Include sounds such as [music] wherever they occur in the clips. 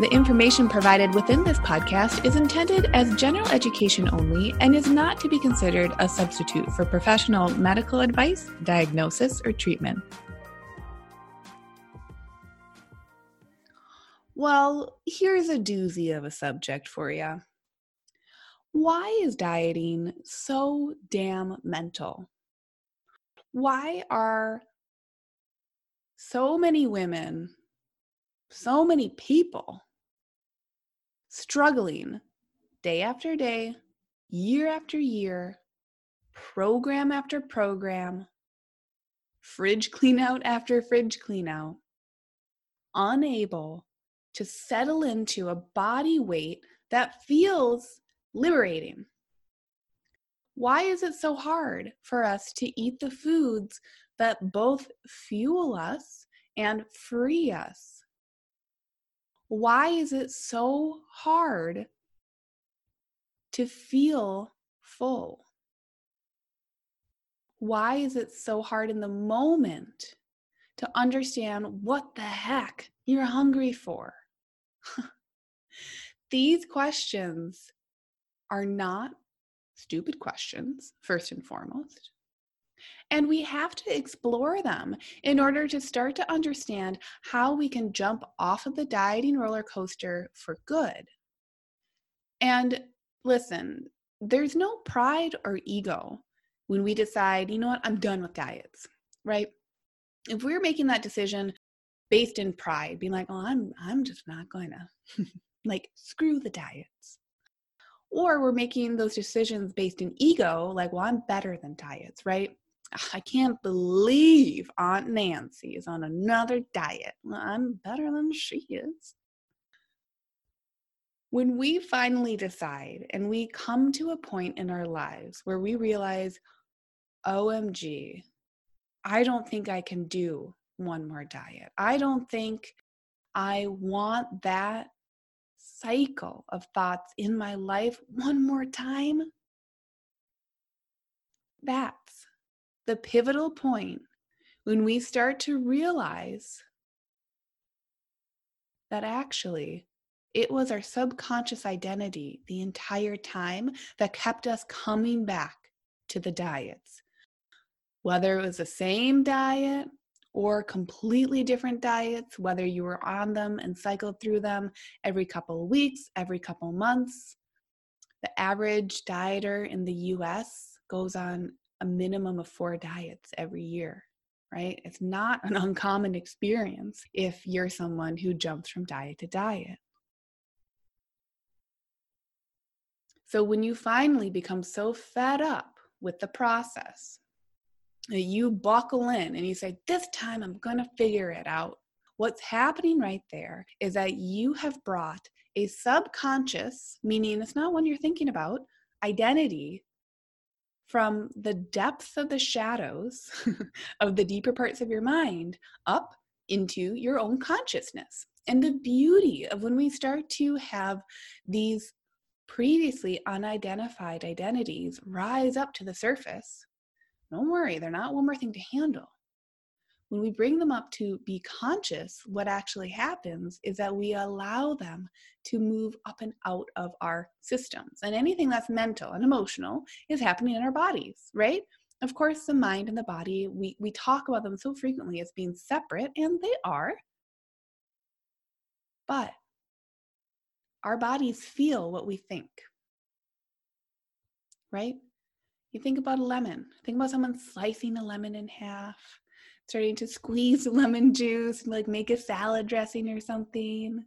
The information provided within this podcast is intended as general education only and is not to be considered a substitute for professional medical advice, diagnosis, or treatment. Well, here's a doozy of a subject for you. Why is dieting so damn mental? Why are so many women, so many people struggling day after day, year after year, program after program, fridge clean out after fridge clean out, unable to settle into a body weight that feels liberating. Why is it so hard for us to eat the foods that both fuel us and free us? Why is it so hard to feel full? Why is it so hard in the moment to understand what the heck you're hungry for? [laughs] These questions are not stupid questions, first and foremost. And we have to explore them in order to start to understand how we can jump off of the dieting roller coaster for good. And listen, there's no pride or ego when we decide, you know what, I'm done with diets, right? If we're making that decision based in pride, being like, "Oh, I'm I'm just not going to [laughs] like screw the diets." Or we're making those decisions based in ego, like, "Well, I'm better than diets," right? I can't believe Aunt Nancy is on another diet. I'm better than she is. When we finally decide and we come to a point in our lives where we realize, OMG, I don't think I can do one more diet. I don't think I want that cycle of thoughts in my life one more time. That's the pivotal point when we start to realize that actually it was our subconscious identity the entire time that kept us coming back to the diets. Whether it was the same diet or completely different diets, whether you were on them and cycled through them every couple weeks, every couple months. The average dieter in the US goes on a minimum of four diets every year, right? It's not an [laughs] uncommon experience if you're someone who jumps from diet to diet. So when you finally become so fed up with the process, you buckle in and you say, This time I'm going to figure it out. What's happening right there is that you have brought a subconscious, meaning it's not one you're thinking about, identity from the depths of the shadows [laughs] of the deeper parts of your mind up into your own consciousness. And the beauty of when we start to have these previously unidentified identities rise up to the surface don't worry, they're not one more thing to handle. When we bring them up to be conscious, what actually happens is that we allow them to move up and out of our systems. And anything that's mental and emotional is happening in our bodies, right? Of course, the mind and the body, we, we talk about them so frequently as being separate, and they are. But our bodies feel what we think, right? You think about a lemon. Think about someone slicing a lemon in half, starting to squeeze [laughs] lemon juice and like make a salad dressing or something.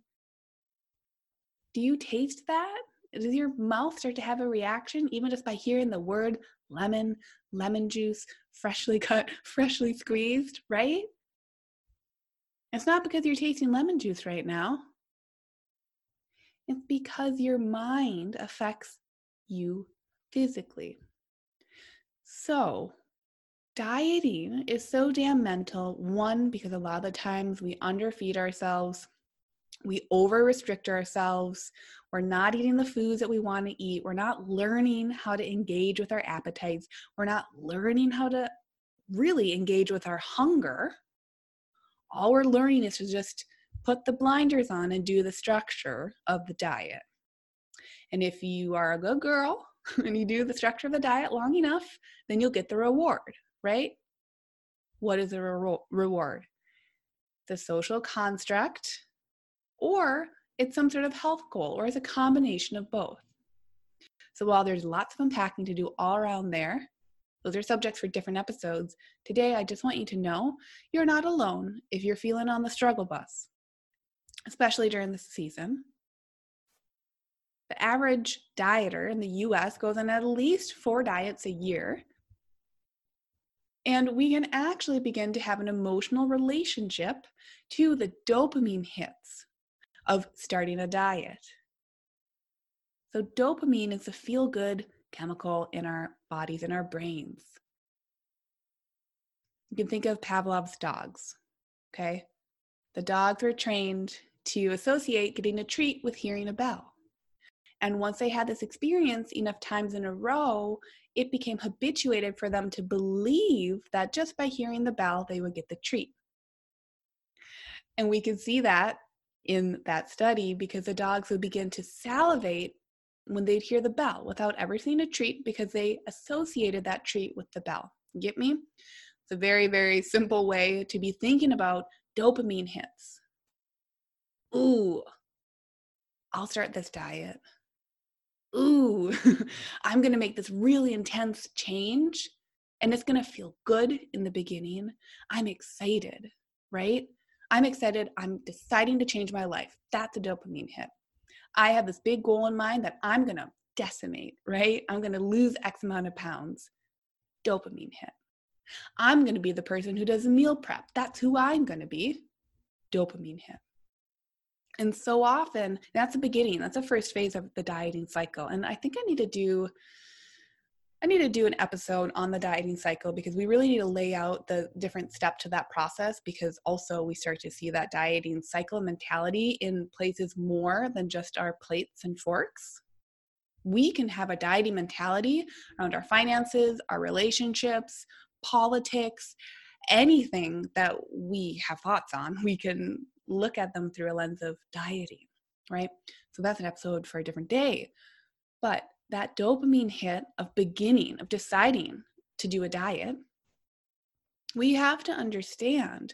Do you taste that? Does your mouth start to have a reaction even just by hearing the word lemon, lemon juice, freshly [laughs] cut, freshly squeezed, right? It's not because you're tasting lemon juice right now. It's because your mind affects you physically. So, dieting is so damn mental. One, because a lot of the times we underfeed ourselves, we over restrict ourselves, we're not eating the foods that we want to eat, we're not learning how to engage with our appetites, we're not learning how to really engage with our hunger. All we're learning is to just put the blinders on and do the structure of the diet. And if you are a good girl [laughs] and you do the structure of the diet long enough, then you'll get the reward, right? What is the re- reward? The social construct, or it's some sort of health goal, or it's a combination of both. So while there's lots of unpacking to do all around there, those are subjects for different episodes. Today, I just want you to know you're not alone if you're feeling on the struggle bus especially during the season. The average dieter in the US goes on at least four diets a year. And we can actually begin to have an emotional relationship to the dopamine hits of starting a diet. So, dopamine is a feel good chemical in our bodies, in our brains. You can think of Pavlov's dogs, okay? The dogs were trained to associate getting a treat with hearing a bell. And once they had this experience enough times in a row, it became habituated for them to believe that just by hearing the bell, they would get the treat. And we could see that in that study because the dogs would begin to salivate when they'd hear the bell without ever seeing a treat because they associated that treat with the bell. Get me? It's a very, very simple way to be thinking about dopamine hits ooh, I'll start this diet. Ooh, [laughs] I'm going to make this really intense change and it's going to feel good in the beginning. I'm excited, right? I'm excited. I'm deciding to change my life. That's a dopamine hit. I have this big goal in mind that I'm going to decimate, right? I'm going to lose X amount of pounds. Dopamine hit. I'm going to be the person who does a meal prep. That's who I'm going to be. Dopamine hit. And so often that's the beginning, that's the first phase of the dieting cycle. And I think I need to do I need to do an episode on the dieting cycle because we really need to lay out the different step to that process because also we start to see that dieting cycle mentality in places more than just our plates and forks. We can have a dieting mentality around our finances, our relationships, politics, anything that we have thoughts on. We can look at them through a lens of dieting, right? So that's an episode for a different day. But that dopamine hit of beginning, of deciding to do a diet, we have to understand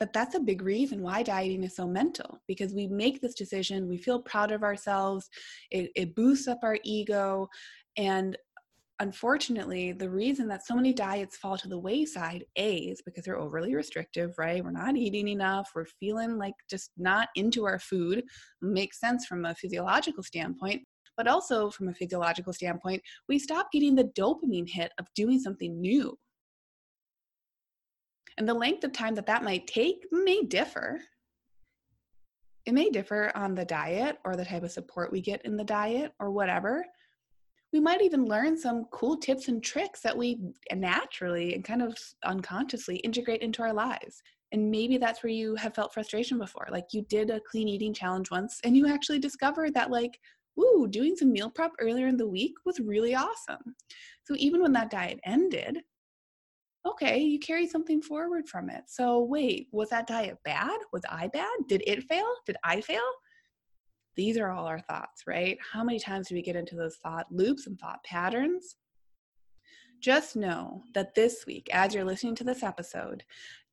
that that's a big reason why dieting is so mental because we make this decision, we feel proud of ourselves, it, it boosts up our ego, and unfortunately, the reason that so many diets fall to the wayside, A, is because they're overly restrictive, right? We're not eating enough. We're feeling like just not into our food. Makes sense from a physiological standpoint. But also, from a physiological standpoint, we stop getting the dopamine hit of doing something new. And the length of time that that might take may differ. It may differ on the diet or the type of support we get in the diet or whatever we might even learn some cool tips and tricks that we naturally and kind of unconsciously integrate into our lives. And maybe that's where you have felt frustration before. Like you did a clean eating challenge once and you actually discovered that, like, ooh, doing some meal prep earlier in the week was really awesome. So even when that diet ended, okay, you carry something forward from it. So wait, was that diet bad? Was I bad? Did it fail? Did I fail? These are all our thoughts, right? How many times do we get into those thought loops and thought patterns? Just know that this week, as you're listening to this episode,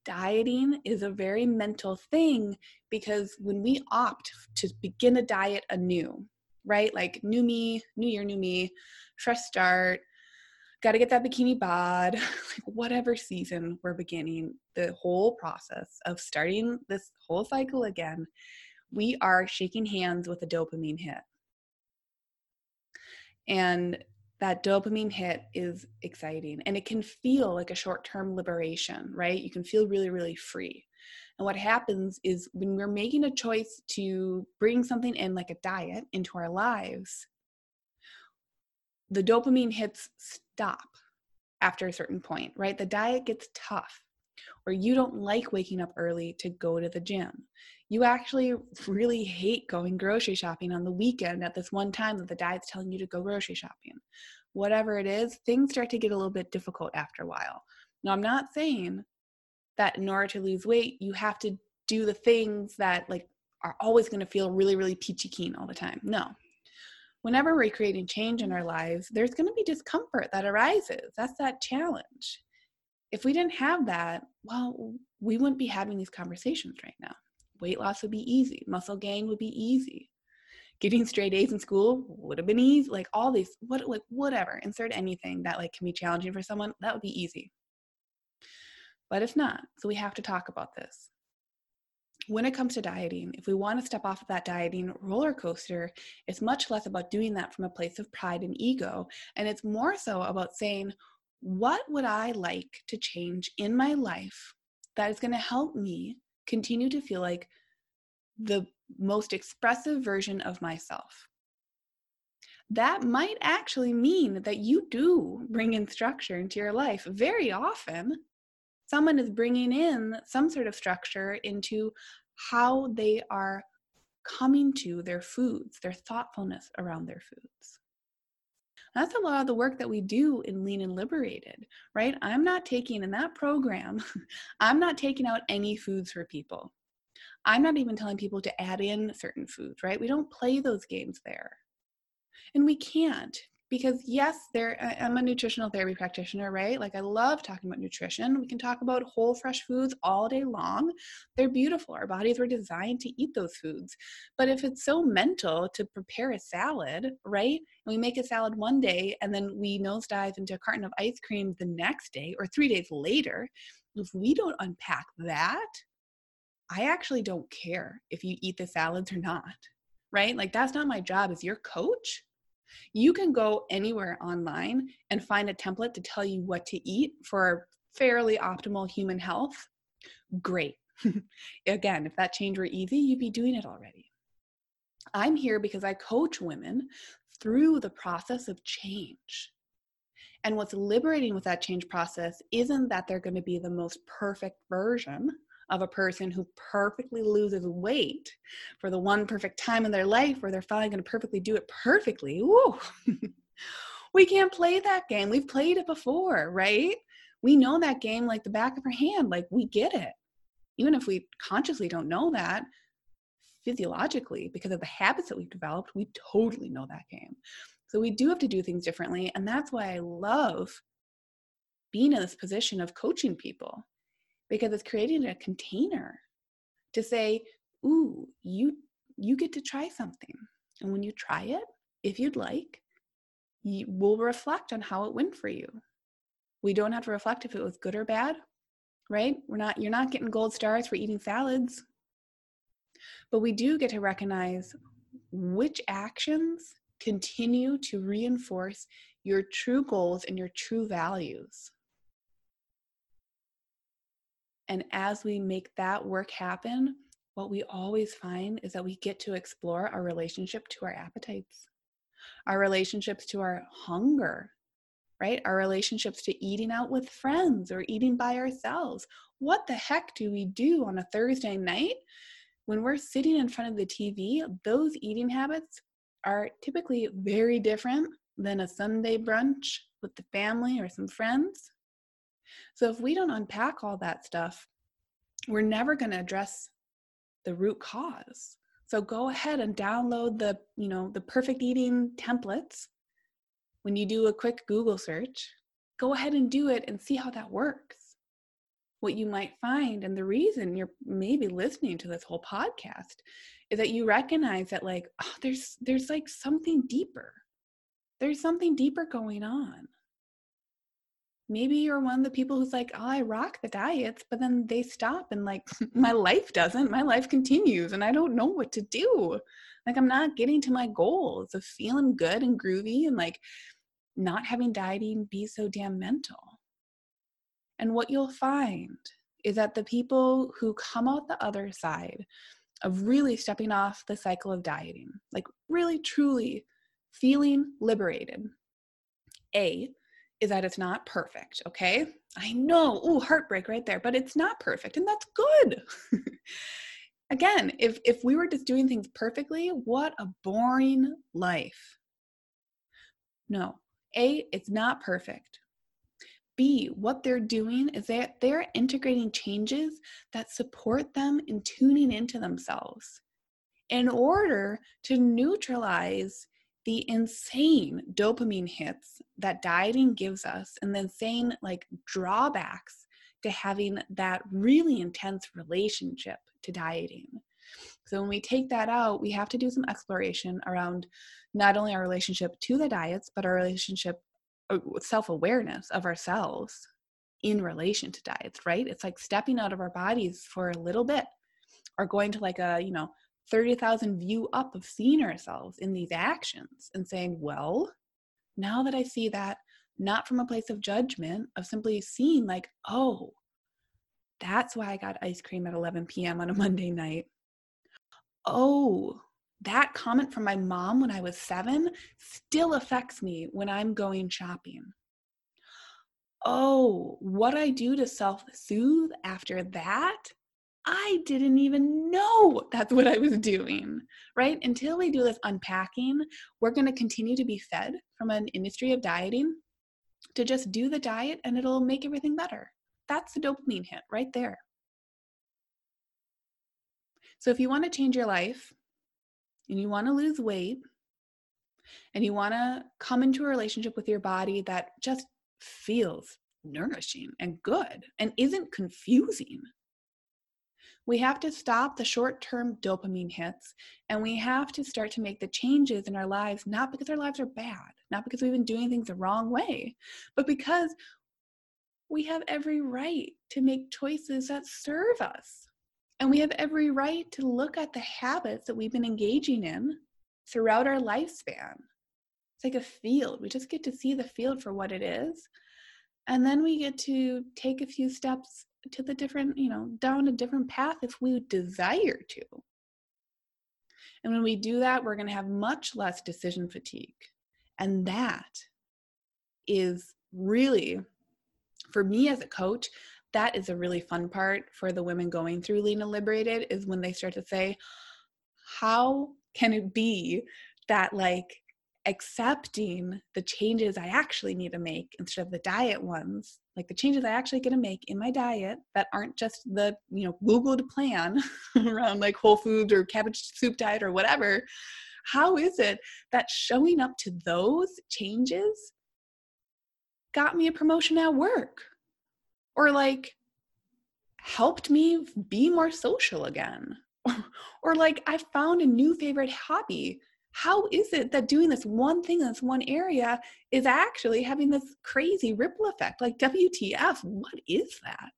dieting is a very mental thing because when we opt to begin a diet anew, right? Like new me, new year, new me, fresh start, got to get that bikini bod, [laughs] like whatever season we're beginning, the whole process of starting this whole cycle again, we are shaking hands with a dopamine hit. And that dopamine hit is exciting and it can feel like a short term liberation, right? You can feel really, really free. And what happens is when we're making a choice to bring something in, like a diet, into our lives, the dopamine hits stop after a certain point, right? The diet gets tough, or you don't like waking up early to go to the gym. You actually really hate going grocery shopping on the weekend at this one time that the diet's telling you to go grocery shopping. Whatever it is, things start to get a little bit difficult after a while. Now, I'm not saying that in order to lose weight, you have to do the things that like are always going to feel really, really peachy keen all the time. No. Whenever we're creating change in our lives, there's going to be discomfort that arises. That's that challenge. If we didn't have that, well, we wouldn't be having these conversations right now. Weight loss would be easy, muscle gain would be easy. Getting straight A's in school would have been easy. Like all these, what like whatever, insert anything that like can be challenging for someone, that would be easy but it's not. So we have to talk about this. When it comes to dieting, if we want to step off of that dieting roller coaster, it's much less about doing that from a place of pride and ego. And it's more so about saying, what would I like to change in my life that is going to help me continue to feel like the most expressive version of myself? That might actually mean that you do bring in structure into your life. Very often, someone is bringing in some sort of structure into how they are coming to their foods, their thoughtfulness around their foods. That's a lot of the work that we do in Lean and Liberated, right? I'm not taking in that program, [laughs] I'm not taking out any foods for people. I'm not even telling people to add in certain foods, right? We don't play those games there. And we can't because yes there i'm a nutritional therapy practitioner right? Like i love talking about nutrition. We can talk about whole fresh foods all day long. They're beautiful. Our bodies were designed to eat those foods. But if it's so mental to prepare a salad right? And we make a salad one day and then we nosedive into a carton of ice cream the next day or three days later. If we don't unpack that i actually don't care if you eat the salads or not right? Like that's not my job. As your coach you can go anywhere online and find a template to tell you what to eat for fairly optimal human health. Great. [laughs] Again, if that change were easy, you'd be doing it already. I'm here because I coach women through the process of change. And what's liberating with that change process isn't that they're going to be the most perfect version of a person who perfectly loses weight for the one perfect time in their life where they're finally going to perfectly do it perfectly. [laughs] We can't play that game. We've played it before, right? We know that game like the back of our hand. Like we get it. Even if we consciously don't know that, physiologically, because of the habits that we've developed, we totally know that game. So we do have to do things differently. And that's why I love being in this position of coaching people because it's creating a container to say, ooh, you you get to try something. And when you try it, if you'd like, you will reflect on how it went for you. We don't have to reflect if it was good or bad, right? We're not you're not getting gold stars for eating salads. But we do get to recognize which actions continue to reinforce your true goals and your true values. And as we make that work happen, what we always find is that we get to explore our relationship to our appetites, our relationships to our hunger, right? Our relationships to eating out with friends or eating by ourselves. What the heck do we do on a Thursday night when we're sitting in front of the TV? Those eating habits are typically very different than a Sunday brunch with the family or some friends. So if we don't unpack all that stuff, we're never going to address the root cause. So go ahead and download the, you know, the perfect eating templates. When you do a quick Google search, go ahead and do it and see how that works. What you might find, and the reason you're maybe listening to this whole podcast, is that you recognize that like oh, there's there's like something deeper. There's something deeper going on maybe you're one of the people who's like, oh, I rock the diets, but then they stop and like [laughs] my life doesn't. My life continues and I don't know what to do. Like I'm not getting to my goals of feeling good and groovy and like not having dieting be so damn mental. And what you'll find is that the people who come out the other side of really stepping off the cycle of dieting, like really truly feeling liberated, A, is that it's not perfect, okay? I know, oh, heartbreak right there, but it's not perfect, and that's good. [laughs] Again, if if we were just doing things perfectly, what a boring life. No. A, it's not perfect. B, what they're doing is that they're integrating changes that support them in tuning into themselves in order to neutralize the insane dopamine hits that dieting gives us and the insane like drawbacks to having that really intense relationship to dieting. So when we take that out, we have to do some exploration around not only our relationship to the diets, but our relationship uh, self-awareness of ourselves in relation to diets, right? It's like stepping out of our bodies for a little bit or going to like a, you know, 30,000 view up of seeing ourselves in these actions and saying, well, now that I see that, not from a place of judgment, of simply seeing, like, oh, that's why I got ice cream at 11 p.m. on a [laughs] Monday night. Oh, that comment from my mom when I was seven still affects me when I'm going shopping. Oh, what I do to self soothe after that I didn't even know that's what I was doing, right? Until we do this unpacking, we're going to continue to be fed from an industry of dieting to just do the diet and it'll make everything better. That's the dopamine hit right there. So, if you want to change your life and you want to lose weight and you want to come into a relationship with your body that just feels nourishing and good and isn't confusing, we have to stop the short term dopamine hits and we have to start to make the changes in our lives, not because our lives are bad, not because we've been doing things the wrong way, but because we have every right to make choices that serve us. And we have every right to look at the habits that we've been engaging in throughout our lifespan. It's like a field. We just get to see the field for what it is. And then we get to take a few steps to the different, you know, down a different path if we desire to. And when we do that, we're going to have much less decision fatigue. And that is really, for me as a coach, that is a really fun part for the women going through Lean and Liberated is when they start to say, how can it be that like accepting the changes I actually need to make instead of the diet ones, like the changes I actually get to make in my diet that aren't just the, you know, Googled plan [laughs] around like whole foods or cabbage soup diet or whatever. How is it that showing up to those changes got me a promotion at work? Or like helped me be more social again? [laughs] or like I found a new favorite hobby how is it that doing this one thing in this one area is actually having this crazy ripple effect? Like, WTF, what is that?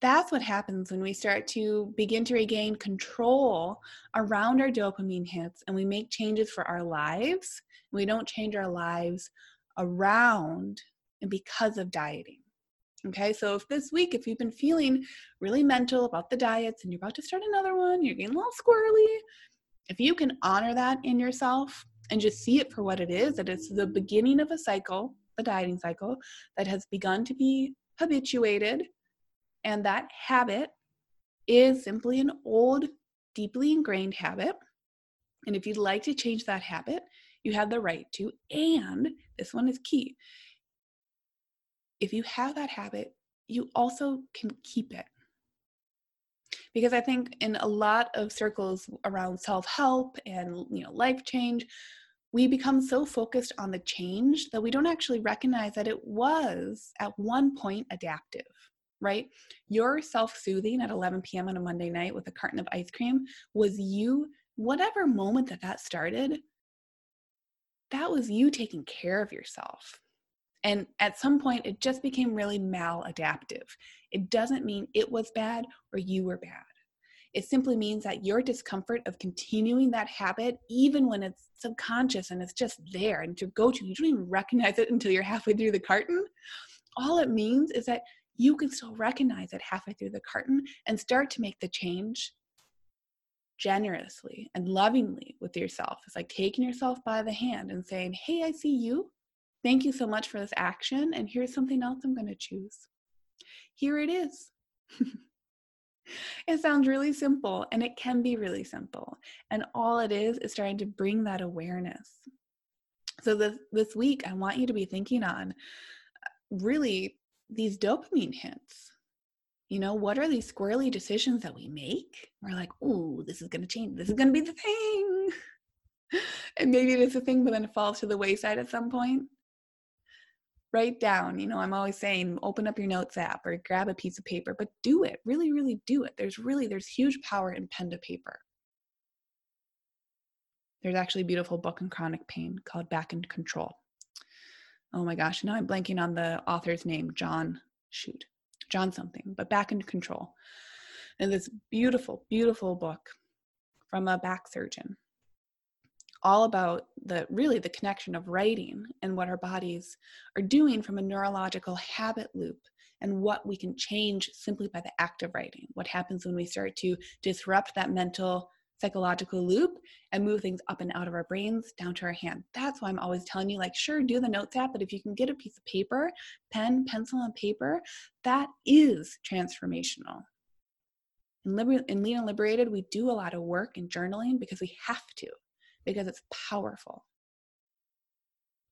That's what happens when we start to begin to regain control around our dopamine hits and we make changes for our lives. We don't change our lives around and because of dieting. Okay, so if this week, if you've been feeling really mental about the diets and you're about to start another one, you're getting a little squirrely, if you can honor that in yourself and just see it for what it is, that it's the beginning of a cycle, a dieting cycle, that has begun to be habituated, and that habit is simply an old, deeply ingrained habit. And if you'd like to change that habit, you have the right to. And this one is key. If you have that habit, you also can keep it because i think in a lot of circles around self-help and you know life change we become so focused on the change that we don't actually recognize that it was at one point adaptive right? Your self-soothing at 11 p.m on a monday night with a carton of ice cream was you whatever moment that that started that was you taking care of yourself And at some point, it just became really maladaptive. It doesn't mean it was bad or you were bad. It simply means that your discomfort of continuing that habit, even when it's subconscious and it's just there and to go to, you don't even recognize it until you're halfway through the carton. All it means is that you can still recognize it halfway through the carton and start to make the change generously and lovingly with yourself. It's like taking yourself by the hand and saying, Hey, I see you. Thank you so much for this action. And here's something else I'm going to choose. Here it is. [laughs] it sounds really simple and it can be really simple. And all it is is trying to bring that awareness. So this this week I want you to be thinking on uh, really these dopamine hits. You know, what are these squirrely decisions that we make? We're like, oh, this is going to change. This is going to be the thing. [laughs] and maybe it is a thing, but then it falls to the wayside at some point write down you know i'm always saying open up your notes app or grab a piece of paper but do it really really do it. There's really there's huge power in pen to paper. There's actually a beautiful book on chronic pain called back in control. Oh my gosh now i'm blanking on the author's name john shoot john something but back in control. And this beautiful beautiful book from a back surgeon all about the really the connection of writing and what our bodies are doing from a neurological habit loop and what we can change simply by the act of writing. What happens when we start to disrupt that mental psychological loop and move things up and out of our brains down to our hand. That's why I'm always telling you like sure do the notes app but if you can get a piece of paper, pen, pencil and paper, that is transformational. In, Liber- in Lean and Liberated, we do a lot of work in journaling because we have to because it's powerful.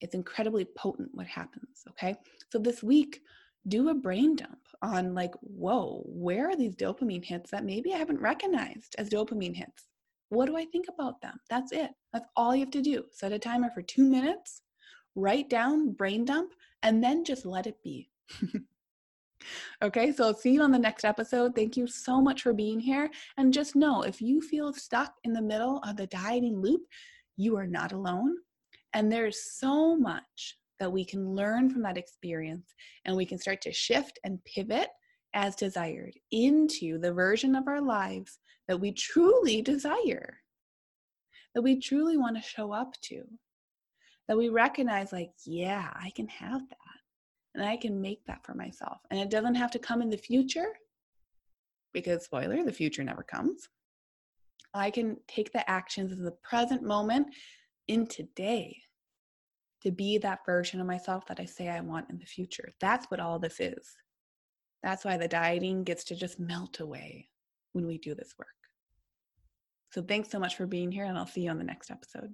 It's incredibly potent what happens, okay? So this week, do a brain dump on like, whoa, where are these dopamine hits that maybe I haven't recognized as dopamine hits? What do I think about them? That's it. That's all you have to do. Set a timer for two minutes, write down, brain dump, and then just let it be. [laughs] Okay, so see you on the next episode. Thank you so much for being here. And just know if you feel stuck in the middle of the dieting loop, you are not alone. And there's so much that we can learn from that experience, and we can start to shift and pivot as desired into the version of our lives that we truly desire, that we truly want to show up to, that we recognize, like, yeah, I can have that and I can make that for myself. And it doesn't have to come in the future because, spoiler, the future never comes. I can take the actions of the present moment in today to be that version of myself that I say I want in the future. That's what all this is. That's why the dieting gets to just melt away when we do this work. So, thanks so much for being here, and I'll see you on the next episode.